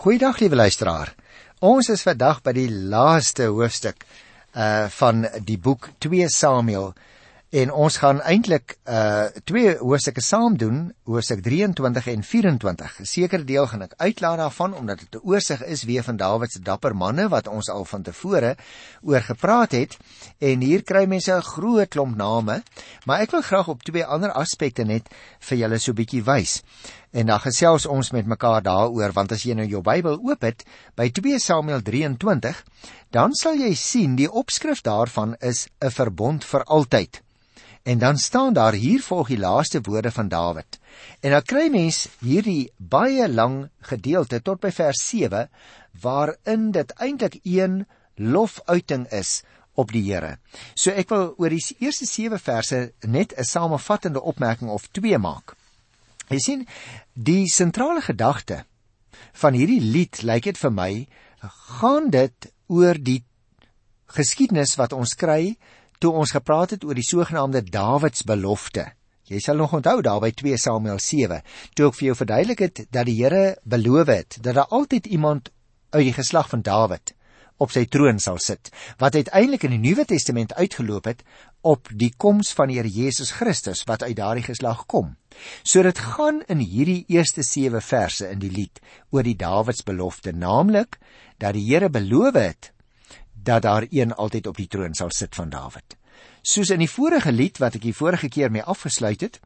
Goeiedag liewe luisteraar. Ons is vandag by die laaste hoofstuk uh van die boek 2 Samuel en ons gaan eintlik uh twee hoofstukke saam doen, hoofstuk 23 en 24. 'n Sekere deel gaan ek uitlaat daarvan omdat dit 'n oorsig is weer van Dawid se dapper manne wat ons al van tevore oor gepraat het en hier kry mense 'n groot klomp name, maar ek wil graag op twee ander aspekte net vir julle so 'n bietjie wys. En dan gesels ons met mekaar daaroor want as jy nou jou Bybel oop het by 2 Samuel 23, dan sal jy sien die opskrif daarvan is 'n verbond vir altyd. En dan staan daar hier volg die laaste woorde van Dawid. En dan kry mens hierdie baie lang gedeelte tot by vers 7 waarin dit eintlik een lofuiting is op die Here. So ek wil oor die eerste 7 verse net 'n samevattende opmerking of twee maak. Jy sien, die sentrale gedagte van hierdie lied, lyk dit vir my, gaan dit oor die geskiedenis wat ons kry toe ons gepraat het oor die sogenaamde Dawids belofte. Jy sal nog onthou daar by 2 Samuel 7, toe ek vir jou verduidelik het dat die Here beloof het dat daar altyd iemand uit die geslag van Dawid op sy troon sal sit wat uiteindelik in die Nuwe Testament uitgeloop het op die koms van die Here Jesus Christus wat uit daardie geslag kom. So dit gaan in hierdie eerste 7 verse in die lied oor die Dawids belofte, naamlik dat die Here beloof het dat daar een altyd op die troon sal sit van Dawid. Soos in die vorige lied wat ek die vorige keer mee afgesluit het,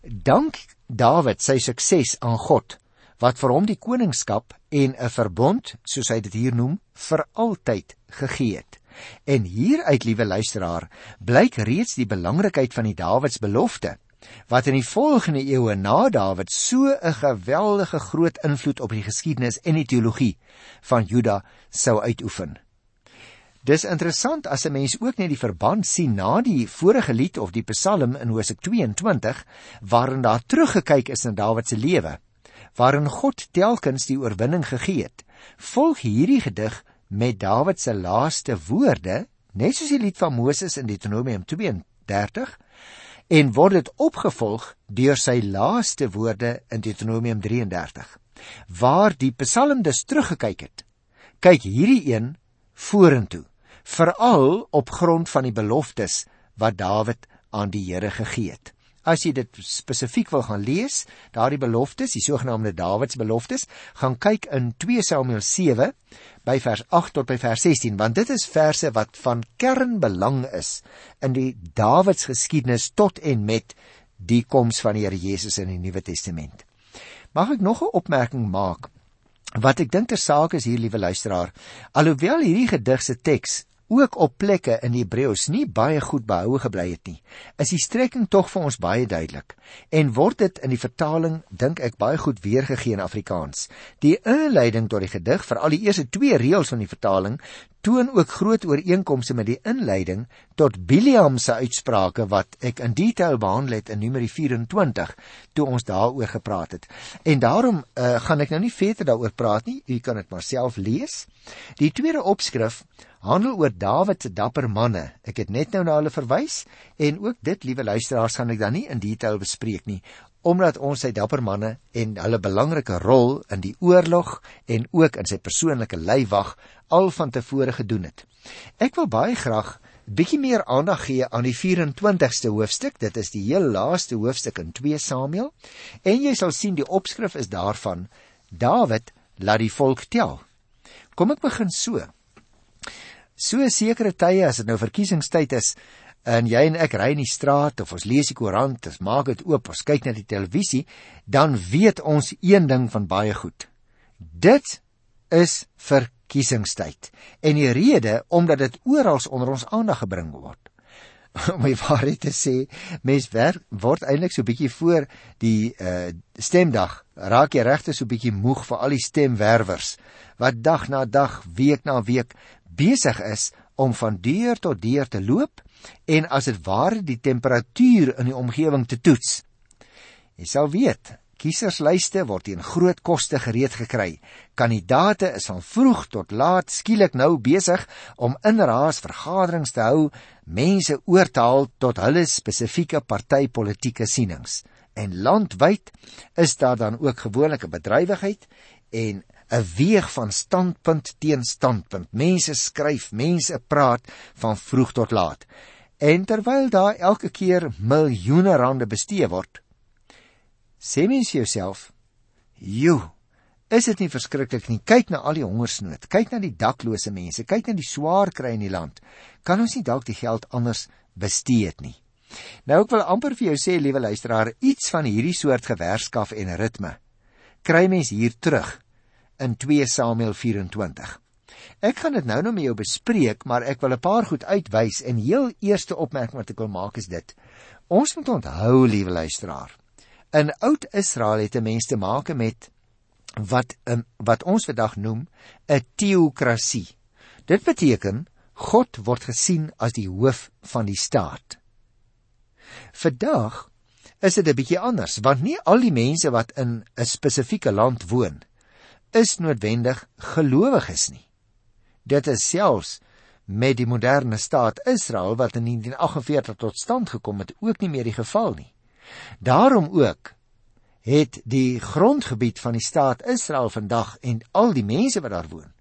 dank Dawid sy sukses aan God wat vir hom die koningskap en 'n verbond, soos hy dit hier noem, vir altyd gegee het. En hieruit, liewe luisteraar, blyk reeds die belangrikheid van die Dawids belofte wat in die volgende eeue na Dawid so 'n geweldige groot invloed op die geskiedenis en die teologie van Juda sou uitoefen. Dis interessant as 'n mens ook net die verband sien na die vorige lied of die Psalm in Hosea 22 waarin daar teruggekyk is na Dawid se lewe waarin God telkens die oorwinning gegee het. Volg hierdie gedig met Dawid se laaste woorde, net soos die lied van Moses in Deuteronomium 32 en word dit opgevolg deur sy laaste woorde in Deuteronomium 33 waar die Psalm dus teruggekyk het kyk hierdie een vorentoe veral op grond van die beloftes wat Dawid aan die Here gegee het As jy dit spesifiek wil gaan lees, daardie beloftes, die sogenaamde Dawids beloftes, gaan kyk in 2 Samuel 7 by vers 8 tot by vers 16, want dit is verse wat van kernbelang is in die Dawids geskiedenis tot en met die koms van die Here Jesus in die Nuwe Testament. Mag ek nog 'n opmerking maak? Wat ek dink ter saak is hier, liewe luisteraar, alhoewel hierdie gedig se teks ook op plekke in Hebreëus nie baie goed behou gebly het nie, is die strekking tog vir ons baie duidelik en word dit in die vertaling dink ek baie goed weergegee in Afrikaans. Die inleiding tot die gedig, veral die eerste 2 reëls van die vertaling, toon ook groot ooreenkomste met die inleiding tot Biliam se uitsprake wat ek in detail behandel het in Numeri 24 toe ons daaroor gepraat het. En daarom uh, gaan ek nou nie verder daaroor praat nie. U kan dit maar self lees. Die tweede opskrif handel oor Dawid se dapper manne. Ek het net nou na hulle verwys en ook dit, liewe luisteraars, gaan ek dan nie in detail bespreek nie omdat ons sy dapper manne en hulle belangrike rol in die oorlog en ook in sy persoonlike leiwag al van tevore gedoen het. Ek wil baie graag bietjie meer aandag gee aan die 24ste hoofstuk. Dit is die heel laaste hoofstuk in 2 Samuel en jy sal sien die opskrif is daarvan Dawid laat die volk tel. Kom ek begin so. So sekere tye as dit nou verkiesingstyd is, en jy en ek ry in die straat of ons lees die koerant, ons maak dit oop, ons kyk na die televisie, dan weet ons een ding van baie goed. Dit is verkiesingstyd. En die rede omdat dit oral onder ons aandag gebring word. Om my waarheid te sê, mens werk word eintlik so bietjie voor die uh stemdag. Raak jy regtig so bietjie moeg vir al die stemwerwers wat dag na dag, week na week besig is om van deur tot deur te loop en as dit ware die temperatuur in die omgewing te toets. Jy sal weet, kieserslyste word teen groot koste gereed gekry. Kandidate is van vroeg tot laat skielik nou besig om inraas vergaderings te hou, mense oor te haal tot hulle spesifieke partytetiese sienings. En landwyd is daar dan ook gewoonlike bedrywigheid en 'n weeg van standpunt teen standpunt. Mense skryf, mense praat van vroeg tot laat. En terwyl daar elke keer miljoene rande bestee word, sê mens jouself, "Jo, is dit nie verskriklik nie? Kyk na al die hongersnood, kyk na die daklose mense, kyk na die swaar kry in die land. Kan ons nie dalk die geld anders bestee het nie?" Nou ek wil amper vir jou sê, liewe luisteraar, iets van hierdie soort gewerskaf en ritme kry mens hier terug in 2 Samuel 24. Ek gaan dit nou nog met jou bespreek, maar ek wil 'n paar goed uitwys en heel eerste opmerking wat ek wil maak is dit. Ons moet onthou, liewe luisteraar, in oud Israel het 'n mens te maak met wat um, wat ons vandag noem 'n teokrasie. Dit beteken God word gesien as die hoof van die staat. Vandag is dit 'n bietjie anders, want nie al die mense wat in 'n spesifieke land woon is noodwendig gelowiges nie. Dit is selfs met die moderne staat Israel wat in 1948 tot stand gekom het, ook nie meer die geval nie. Daarom ook het die grondgebied van die staat Israel vandag en al die mense wat daar woon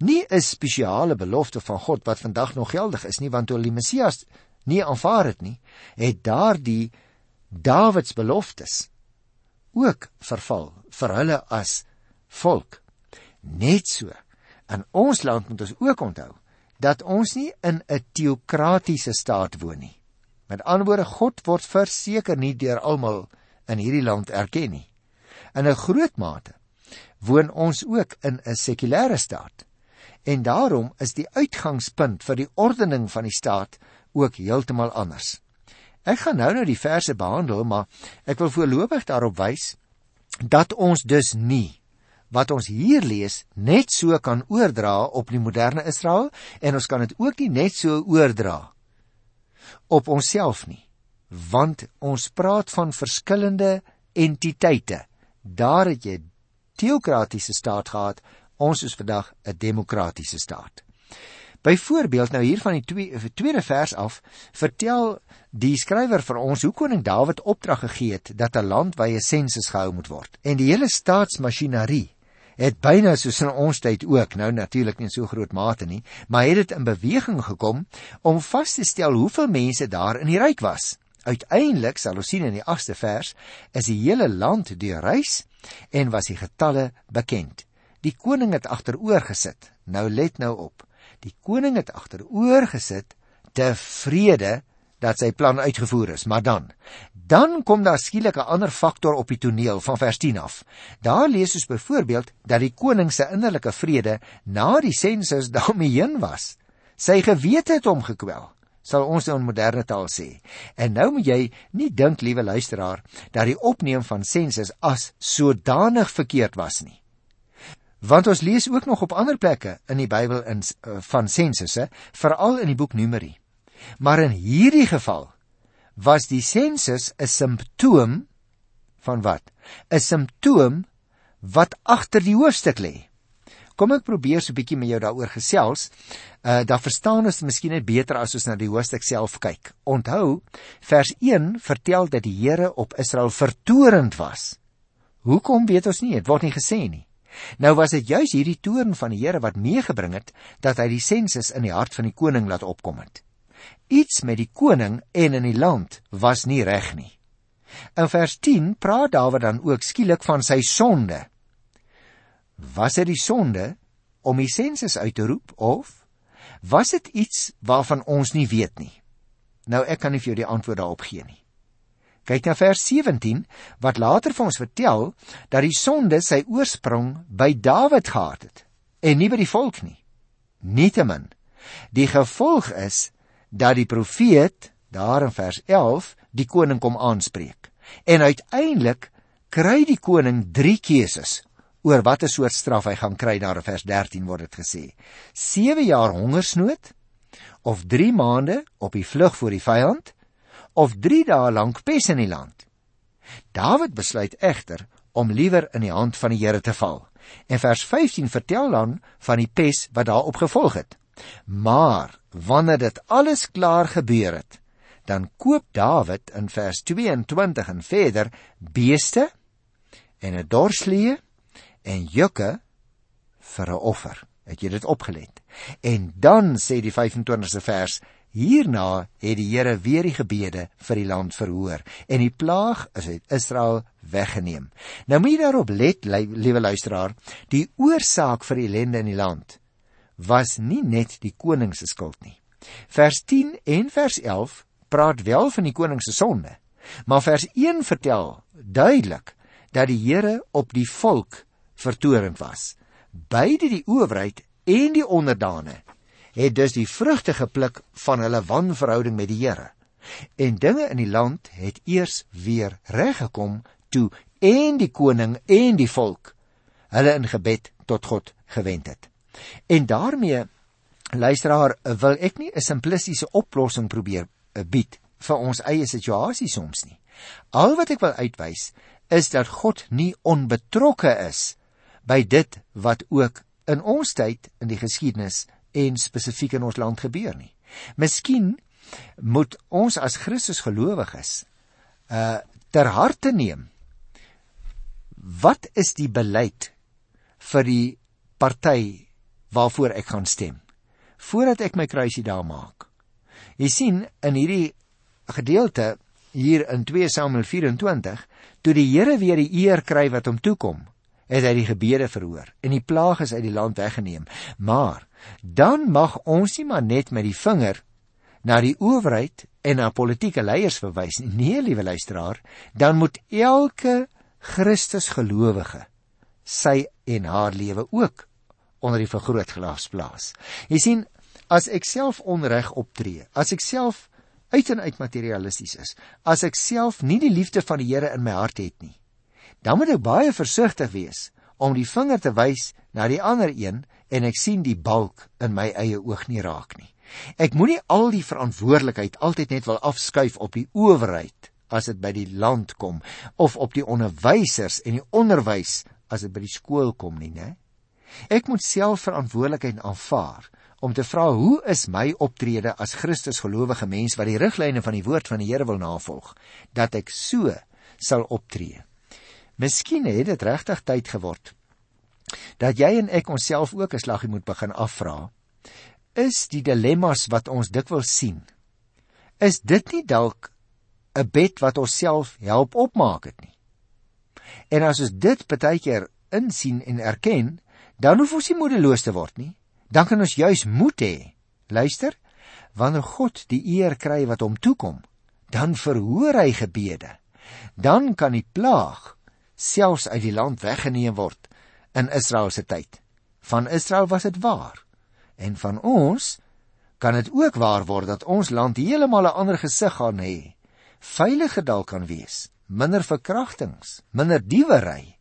nie 'n spesiale belofte van God wat vandag nog geldig is nie want toe die Messias nie aanvaar het nie het daardie Dawids beloftes ook verval vir hulle as volk net so in ons land moet ons ook onthou dat ons nie in 'n teokratiese staat woon nie met ander woorde God word verseker nie deur almal in hierdie land erken nie. In 'n groot mate woon ons ook in 'n sekulêre staat. En daarom is die uitgangspunt vir die ordening van die staat ook heeltemal anders. Ek gaan nou nou die verse behandel, maar ek wil voorlopig daarop wys dat ons dus nie wat ons hier lees net so kan oordra op die moderne Israel en ons kan dit ook nie net so oordra op onsself nie want ons praat van verskillende entiteite. Daar het jy teokratiese staat gehad, ons is vandag 'n demokratiese staat. Byvoorbeeld nou hier van die twee, tweede vers af, vertel die skrywer vir ons hoe koning Dawid opdrag gegee het dat 'n landwyse sensus gehou moet word. En die hele staatsmasjinerie het byna soos in ons tyd ook, nou natuurlik nie so groot mate nie, maar het dit in beweging gekom om vas te stel hoeveel mense daar in die ryk was. Uiteindelik sal ons sien in die 8ste vers is die hele land deurreis en was die getalle bekend. Die koning het agteroor gesit. Nou let nou op. Die koning het agteroor gesit tevrede dat sy plan uitgevoer is, maar dan dan kom daar skielik 'n ander faktor op die toneel van vers 10 af. Daar lees ons byvoorbeeld dat die koning se innerlike vrede na die sensus daarmee heen was. Sy gewete het hom gekwel sal ons in moderne taal sê. En nou moet jy nie dink, liewe luisteraar, dat die opneem van sensus as sodanig verkeerd was nie. Want ons lees ook nog op ander plekke in die Bybel in uh, van sensusse, veral in die boek Numeri. Maar in hierdie geval was die sensus 'n simptoom van wat? 'n Simptoom wat agter die hoofstuk lê. Kom ek probeer so 'n bietjie met jou daaroor gesels uh, dan verstaan ons miskien net beter as ons na die hoofstuk self kyk. Onthou, vers 1 vertel dat die Here op Israel vertorend was. Hoekom weet ons nie, dit word nie gesê nie. Nou was dit juis hierdie toorn van die Here wat meegebring het dat hy die sensus in die hart van die koning laat opkom het. Iets met die koning en in die land was nie reg nie. In vers 10 praat Dawid dan ook skielik van sy sonde. Was dit die sonde om die sensus uit te roep of Was dit iets waarvan ons nie weet nie? Nou ek kan nie vir jou die antwoord daarop gee nie. Kyk na vers 17 wat later vir ons vertel dat die sonde sy oorsprong by Dawid gehad het en nie by die volk nie. Nietemin, die gevolg is dat die profeet daar in vers 11 die koning kom aanspreek. En uiteindelik kry die koning 3 keuses oor watter soort straf hy gaan kry daar in vers 13 word dit gesê. 7 jaar hongersnood of 3 maande op die vlug voor die vyand of 3 dae lank pes in die land. Dawid besluit egter om liewer in die hand van die Here te val. En vers 15 vertel dan van die pes wat daarop gevolg het. Maar wanneer dit alles klaar gebeur het, dan koop Dawid in vers 22 en verder beeste en 'n dorslee en jukke vir 'n offer. Het jy dit opgelet? En dan sê die 25ste vers Hierna het die Here weer die gebede vir die land verhoor en die plaag is uit Israel weggeneem. Nou moet jy daarop let, liewe luisteraar, die oorsaak vir ellende in die land was nie net die koning se skuld nie. Vers 10 en vers 11 praat wel van die koning se sonde, maar vers 1 vertel duidelik dat die Here op die volk vertorend was. Beide die owerheid en die onderdane het dus die vrugte gepluk van hulle wanverhouding met die Here. En dinge in die land het eers weer reggekom toe en die koning en die volk hulle in gebed tot God gewend het. En daarmee luisteraar wil ek nie 'n simplistiese oplossing probeer eh, bied vir ons eie situasie soms nie. Al wat ek wil uitwys is dat God nie onbetrokke is by dit wat ook in ons tyd in die geskiedenis en spesifiek in ons land gebeur nie. Miskien moet ons as Christus gelowiges uh ter harte neem wat is die beleid vir die party waarvoor ek gaan stem voordat ek my kruisie daar maak. Jy sien in hierdie gedeelte hier in 2 Samuel 24 toe die Here weer die eer kry wat hom toekom het hy die gebede verhoor en die plaag is uit die land weggeneem. Maar dan mag ons nie maar net met die vinger na die owerheid en na politieke leiers verwys nie. Nee, liewe luisteraar, dan moet elke Christus gelowige sy en haar lewe ook onder die vergrootglas plaas. Jy sien, as ek self onreg optree, as ek self uit en uit materialisties is, as ek self nie die liefde van die Here in my hart het nie, dan moet ek baie versigtig wees om die vinger te wys na die ander een en ek sien die balk in my eie oog nie raak nie. Ek moenie al die verantwoordelikheid altyd net wil afskuif op die owerheid as dit by die land kom of op die onderwysers en die onderwys as dit by die skool kom nie, né? Ek moet self verantwoordelikheid aanvaar om te vra hoe is my optrede as Christus gelowige mens wat die riglyne van die woord van die Here wil navolg dat ek so sal optree. Miskien het dit regtig tyd geword dat jy en ek onsself ook 'n slaggie moet begin afvra. Is die dilemmas wat ons dikwels sien, is dit nie dalk 'n bed wat ons self help opmaak het nie? En as ons dit baie keer insien en erken, dan hoef ons nie moedeloos te word nie. Dan kan ons juis moed hê. Luister, wanneer God die eer kry wat hom toekom, dan verhoor hy gebede. Dan kan die plaag selfs uit die land weggeneem word in Israel se tyd. Van Israel was dit waar. En van ons kan dit ook waar word dat ons land heeltemal 'n ander gesig gaan hê. Veiliger dalk kan wees, minder verkrachtings, minder diewery.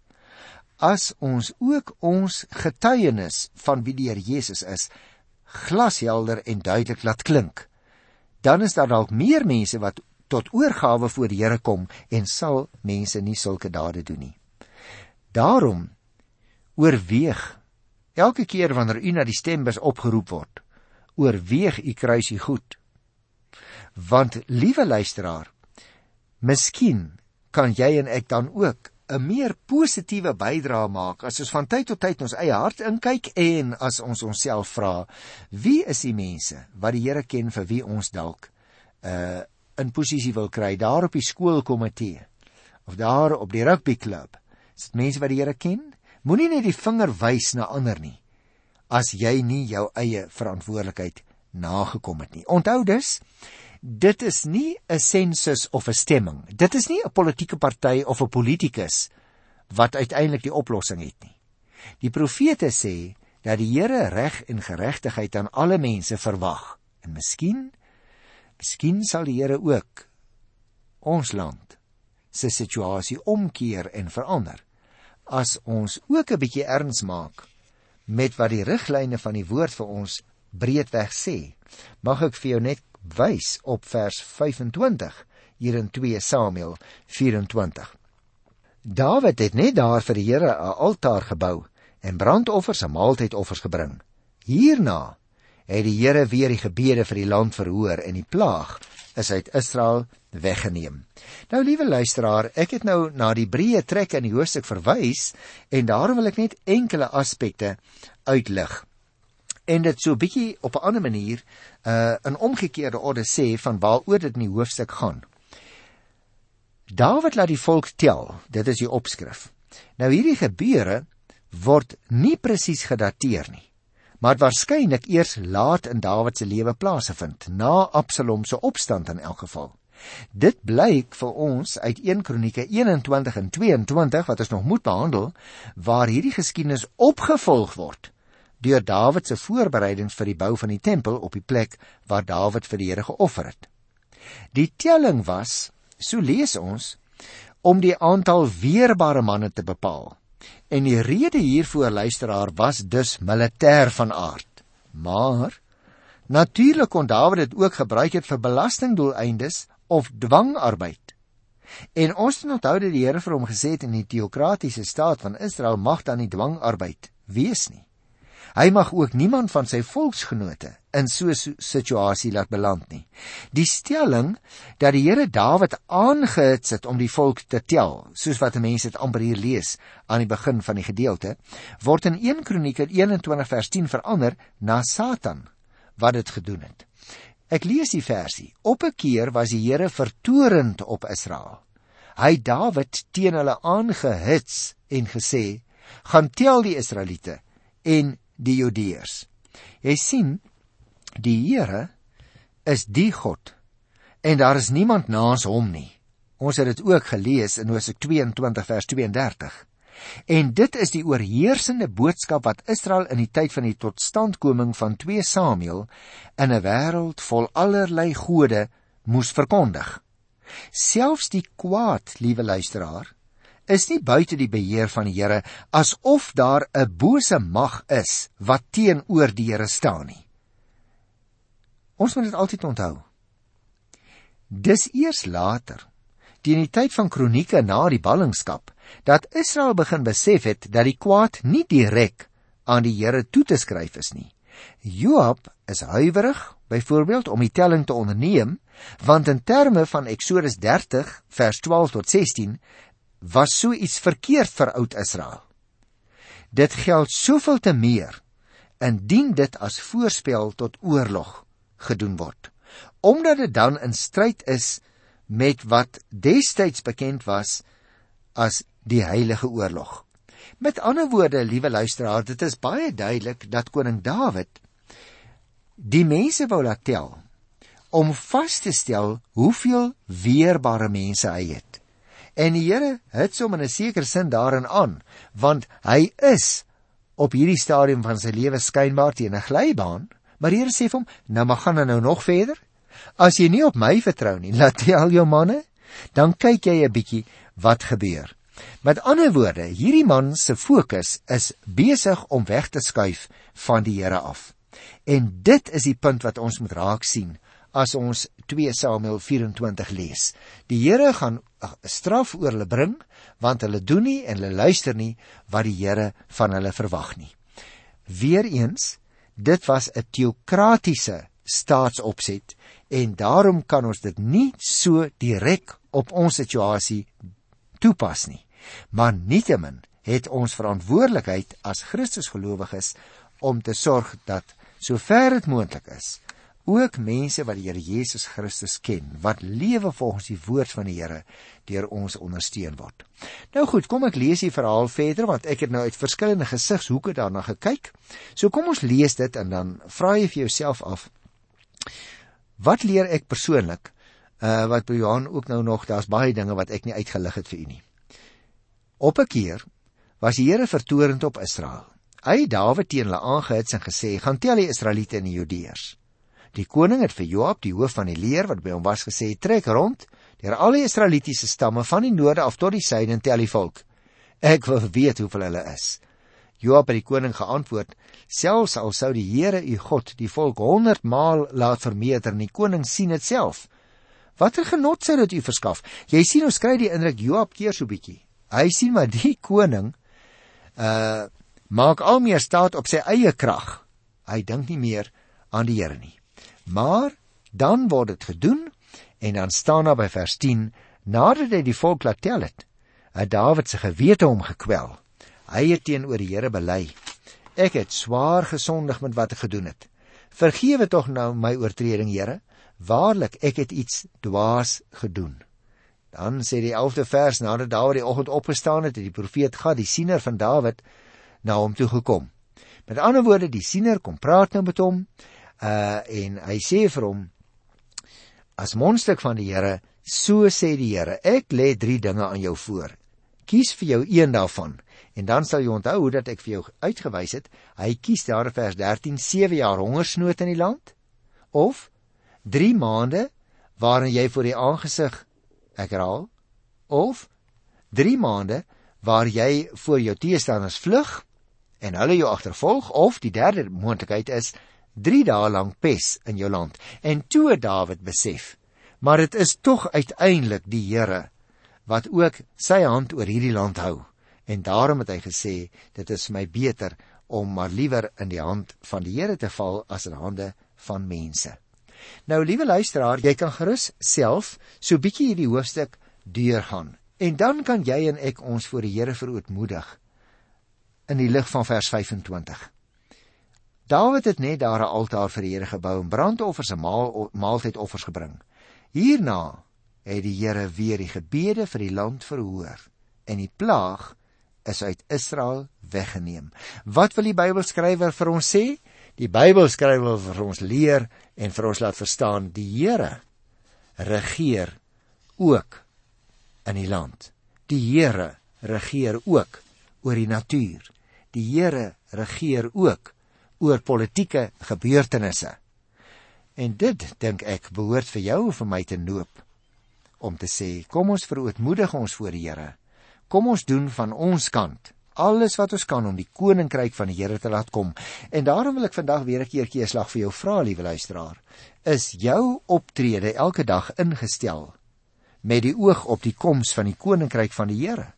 As ons ook ons getuienis van wie die Here Jesus is glashelder en duidelik laat klink, dan is daar dalk meer mense wat tot oorgawe voor die Here kom en sal mense nie sulke dade doen nie. Daarom oorweeg elke keer wanneer u na die stembus opgeroep word, oorweeg u kruisie goed. Want liewe luisteraar, miskien kan jy en ek dan ook 'n meer positiewe bydrae maak as ons van tyd tot tyd ons eie hart inkyk en as ons onsself vra, wie is die mense wat die Here ken vir wie ons dalk uh in posisie wil kry daar op die skoolkomitee of daar op die rugbyklub. Is dit mense wat die Here ken? Moenie net die vinger wys na ander nie as jy nie jou eie verantwoordelikheid nagekom het nie. Onthou dus, dit is nie 'n sensus of 'n stemming. Dit is nie 'n politieke party of 'n politikus wat uiteindelik die oplossing het nie. Die profete sê dat die Here reg en geregtigheid aan alle mense verwag. En miskien Miskien sal die Here ook ons land se situasie omkeer en verander as ons ook 'n bietjie erns maak met wat die riglyne van die woord vir ons breedweg sê. Mag ek vir jou net wys op vers 25 hier in 2 Samuel 24. Dawid het net daar vir die Here 'n altaar gebou en brandoffers en maaltydoffers gebring. Hierna het die Here weer die gebede vir die land verhoor en die plaag is uit Israel weggeneem. Nou liewe luisteraar, ek het nou na die breë trek in die hoofstuk verwys en daarom wil ek net enkele aspekte uitlig. En dit so bietjie op 'n ander manier uh in omgekeerde orde sê van waaroor dit in die hoofstuk gaan. Dawid laat die volk tel. Dit is die opskrif. Nou hierdie gebeure word nie presies gedateer nie maar waarskynlik eers laat in Dawid se lewe plaasgevind, na Absalom se opstand in elk geval. Dit blyk vir ons uit 1 Kronieke 21 en 22 wat ons nog moet behandel, waar hierdie geskiedenis opgevolg word deur Dawid se voorbereidings vir die bou van die tempel op die plek waar Dawid vir die Here geoffer het. Die telling was, so lees ons, om die aantal weerbare manne te bepaal. En die rede hiervoor luisteraar was dus militêr van aard. Maar natuurlik kon Dawid dit ook gebruik het vir belastingdoeleindes of dwangarbeid. En ons moet onthou dat die Here vir hom gesê het in die teokratiese staat van Israel mag dan nie dwangarbeid wees nie. Hy mag ook niemand van sy volksgenote in so 'n situasie laat beland nie. Die stelling dat die Here Dawid aangehits het om die volk te tel, soos wat mense dit amper hier lees aan die begin van die gedeelte, word in 1 Kronieke 21 vers 10 verander na Satan wat dit gedoen het. Ek lees die versie. Op 'n keer was die Here vertorend op Israel. Hy Dawid teen hulle aangehits en gesê: "Gaan tel die Israeliete en die Judeërs. Jy sien, die Here is die God en daar is niemand naas hom nie. Ons het dit ook gelees in Hosea 22 vers 32. En dit is die oorheersende boodskap wat Israel in die tyd van die totstandkoming van 2 Samuel in 'n wêreld vol allerlei gode moes verkondig. Selfs die kwaad, liewe luisteraar, is nie buite die beheer van die Here asof daar 'n bose mag is wat teenoor die Here staan nie. Ons moet dit altyd onthou. Dis eers later, teen die tyd van kronieke na die ballingskap, dat Israel begin besef het dat die kwaad nie direk aan die Here toe te skryf is nie. Joab is huiwerig byvoorbeeld om die telling te onderneem, want in terme van Eksodus 30 vers 12 tot 16 was so iets verkeerd vir oud Israel. Dit geld soveel te meer indien dit as voorspel tot oorlog gedoen word. Omdat dit dan in stryd is met wat destyds bekend was as die heilige oorlog. Met ander woorde, liewe luisteraar, dit is baie duidelik dat koning Dawid die mense wou laat tel om vas te stel hoeveel weerbare mense hy het. En die Here hits hom in 'n sekere sin daarin aan, want hy is op hierdie stadium van sy lewe skynbaar teen 'n glybaan, maar die Here sê vir hom, "Nou mag gaan nou nog verder. As jy nie op my vertrou nie, laat jy al jou manne, dan kyk jy 'n bietjie wat gebeur." Met ander woorde, hierdie man se fokus is besig om weg te skuif van die Here af. En dit is die punt wat ons moet raak sien as ons 2 Samuel 24 lees. Die Here gaan straf oor hulle bring want hulle doen nie en hulle luister nie wat die Here van hulle verwag nie. Weereens, dit was 'n teokratiese staatsopset en daarom kan ons dit nie so direk op ons situasie toepas nie. Maar nietemin het ons verantwoordelikheid as Christusgelowiges om te sorg dat sover dit moontlik is, ook mense wat die Here Jesus Christus ken, wat lewe volgens die woord van die Here deur ons ondersteun word. Nou goed, kom ek lees die verhaal verder want ek het nou uit verskillende gesigshoeke daarna gekyk. So kom ons lees dit en dan vra jy vir jouself af wat leer ek persoonlik? Uh wat by Johan ook nou nog, daar's baie dinge wat ek nie uitgelig het vir u nie. Op 'n keer was die Here vertorend op Israel. Hy Dawid teen hulle aangehits en gesê: "Gaan tel die Israeliete en die Judeërs." Die koning het vir Joab, die hoof van die leer wat by hom was gesê: "Trek rond deur al die Israelitiese stamme van die noorde af tot die suide en tel die volk. Ek wil weet hoeveel hulle is." Joab het die koning geantwoord: "Selfs al sou die Here u God die volk 100 maal laat vermeerder, die koning sien dit self. Watter genot sou dit u verskaf? Jy sien ons kry die indruk Joab keer so bietjie. Hy sien maar die koning uh maak al meer staat op sy eie krag. Hy dink nie meer aan die Here nie. Maar dan word dit gedoen En dan staan daar by vers 10: Nadat hy die volk laat tel het, het Dawid se gewete hom gekwel. Hy het teenoor die Here bely: Ek het swaar gesondig met wat ek gedoen het. Vergewe tog nou my oortreding, Here. Waarlik, ek het iets dwaas gedoen. Dan sê die 11de vers nadat Dawid die oggend opgestaan het, het die profeet Gad, die siener van Dawid, na hom toe gekom. Met ander woorde, die siener kom praat nou met hom, uh en hy sê vir hom as mondstuk van die Here, so sê die Here, ek lê 3 dinge aan jou voor. Kies vir jou een daarvan. En dan sal jy onthou hoe dat ek vir jou uitgewys het, hy kies daar in vers 13 7 jaar hongersnood in die land of 3 maande waarin jy voor die aangesig ek herhaal of 3 maande waar jy voor jou teestanders vlug en hulle jou agtervolg of die derde moontlikheid is 3 dae lank pes in jou land. En toe Dawid besef, maar dit is tog uiteindelik die Here wat ook sy hand oor hierdie land hou. En daarom het hy gesê, dit is my beter om maar liewer in die hand van die Here te val as in hande van mense. Nou liewe luisteraar, jy kan gerus self so bietjie hierdie hoofstuk deurgaan. En dan kan jy en ek ons voor die Here verootmoedig in die lig van vers 25. Dawid het net daar 'n altaar vir die Here gebou en brandoffers en maal, maaltydoffers gebring. Hierna het die Here weer die gebede vir die land verhoor en die plaag is uit Israel weggeneem. Wat wil die Bybelskrywer vir ons sê? Die Bybelskrywer wil vir ons leer en vir ons laat verstaan die Here regeer ook in die land. Die Here regeer ook oor die natuur. Die Here regeer ook oor politieke gebeurtenisse. En dit dink ek behoort vir jou en vir my te noop om te sê kom ons verootmoedig ons voor die Here. Kom ons doen van ons kant alles wat ons kan om die koninkryk van die Here te laat kom. En daarom wil ek vandag weer 'n keertjie 'n slag vir jou vra, liewe luisteraar. Is jou optrede elke dag ingestel met die oog op die koms van die koninkryk van die Here?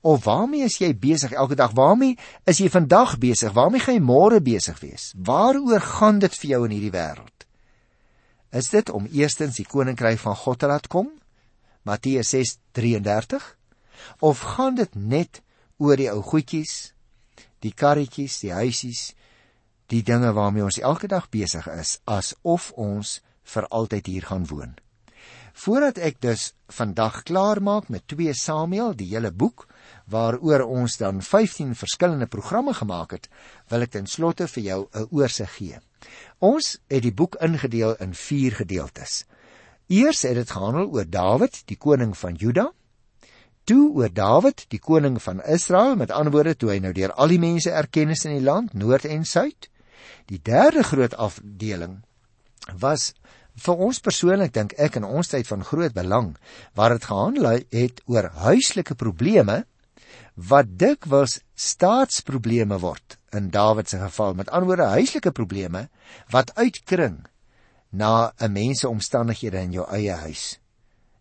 Of waarmee is jy besig elke dag? Waarmee is jy vandag besig? Waarmee gaan jy môre besig wees? Waaroor gaan dit vir jou in hierdie wêreld? Is dit om eerstens die koninkryk van God te laat kom? Matteus 6:33 Of gaan dit net oor die ou goedjies, die karretjies, die huisies, die dinge waarmee ons elke dag besig is, asof ons vir altyd hier gaan woon? Voordat ek dus vandag klaar maak met 2 Samuel, die hele boek, waaroor ons dan 15 verskillende programme gemaak het, wil ek ten slotte vir jou 'n oorsig gee. Ons het die boek ingedeel in 4 gedeeltes. Eers het dit gehandel oor Dawid, die koning van Juda. Toe oor Dawid, die koning van Israel, met ander woorde toe hy nou deur al die mense erkennis in die land, noord en suid. Die derde groot afdeling was vir ons persoonlik dink ek in ons tyd van groot belang waar dit gehandel het oor huislike probleme wat dikwels staatsprobleme word in Dawid se geval met anderwoorde huislike probleme wat uitkring na 'n mens se omstandighede in jou eie huis.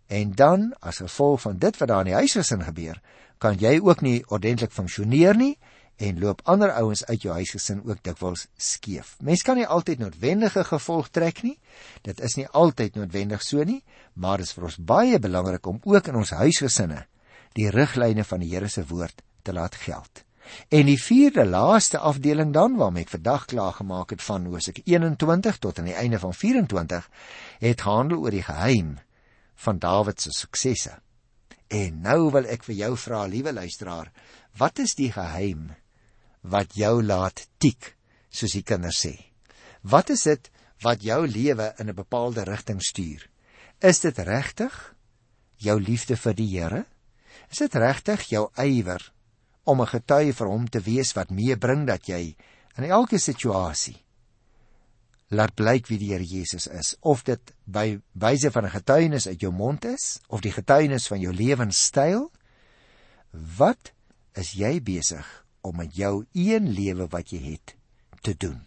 En dan as gevolg van dit wat daar in die huisgesin gebeur, kan jy ook nie ordentlik funksioneer nie en loop ander ouens uit jou huisgesin ook dikwels skeef. Mens kan nie altyd noodwendige gevolg trek nie. Dit is nie altyd noodwendig so nie, maar dit is vir ons baie belangrik om ook in ons huisgesinne die riglyne van die Here se woord te laat geld. En die vierde laaste afdeling dan waarmee ek vandag klaar gemaak het van Hosea 21 tot aan die einde van 24 het handel oor die geheim van Dawid se suksesse. En nou wil ek vir jou vra, liewe luisteraar, wat is die geheim wat jou laat tik, soos die kinders sê? Wat is dit wat jou lewe in 'n bepaalde rigting stuur? Is dit regtig jou liefde vir die Here? Is dit regtig jou ywer om 'n getuie vir hom te wees wat meebring dat jy in elke situasie laat blyk wie die Here Jesus is of dit by wyse van 'n getuienis uit jou mond is of die getuienis van jou lewenstyl wat is jy besig om met jou een lewe wat jy het te doen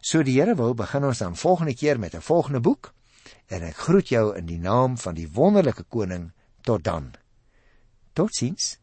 so die Here wil begin ons dan volgende keer met 'n volgende boek en ek groet jou in die naam van die wonderlike koning tot dan Totsiens.